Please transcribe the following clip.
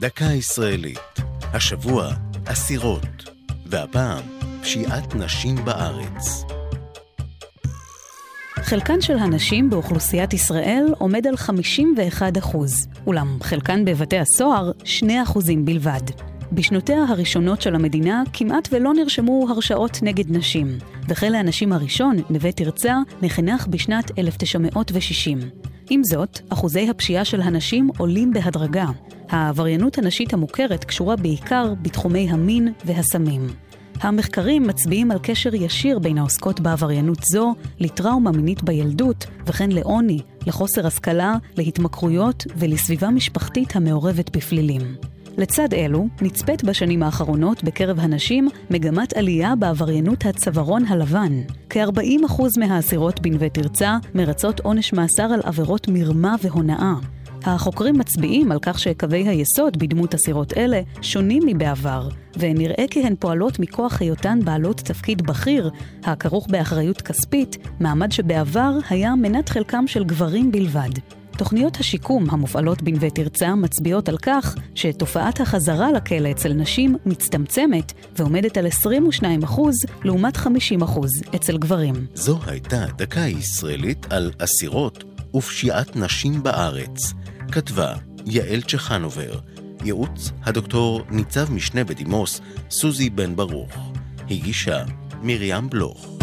דקה ישראלית. השבוע, אסירות. והפעם, פשיעת נשים בארץ. חלקן של הנשים באוכלוסיית ישראל עומד על 51 אחוז, אולם חלקן בבתי הסוהר 2 אחוזים בלבד. בשנותיה הראשונות של המדינה כמעט ולא נרשמו הרשעות נגד נשים, וכלא הנשים הראשון, נווה תרצה, נחנך בשנת 1960. עם זאת, אחוזי הפשיעה של הנשים עולים בהדרגה. העבריינות הנשית המוכרת קשורה בעיקר בתחומי המין והסמים. המחקרים מצביעים על קשר ישיר בין העוסקות בעבריינות זו לטראומה מינית בילדות, וכן לעוני, לחוסר השכלה, להתמכרויות ולסביבה משפחתית המעורבת בפלילים. לצד אלו, נצפית בשנים האחרונות בקרב הנשים מגמת עלייה בעבריינות הצווארון הלבן. כ-40% מהאסירות בנווה תרצה מרצות עונש מאסר על עבירות מרמה והונאה. החוקרים מצביעים על כך שקווי היסוד בדמות אסירות אלה שונים מבעבר, ונראה כי הן פועלות מכוח היותן בעלות תפקיד בכיר, הכרוך באחריות כספית, מעמד שבעבר היה מנת חלקם של גברים בלבד. תוכניות השיקום המופעלות בנווה תרצה מצביעות על כך שתופעת החזרה לכלא אצל נשים מצטמצמת ועומדת על 22% לעומת 50% אצל גברים. זו הייתה דקה ישראלית על אסירות ופשיעת נשים בארץ. כתבה יעל צ'חנובר, ייעוץ הדוקטור ניצב משנה בדימוס סוזי בן ברוך, הגישה מרים בלוך.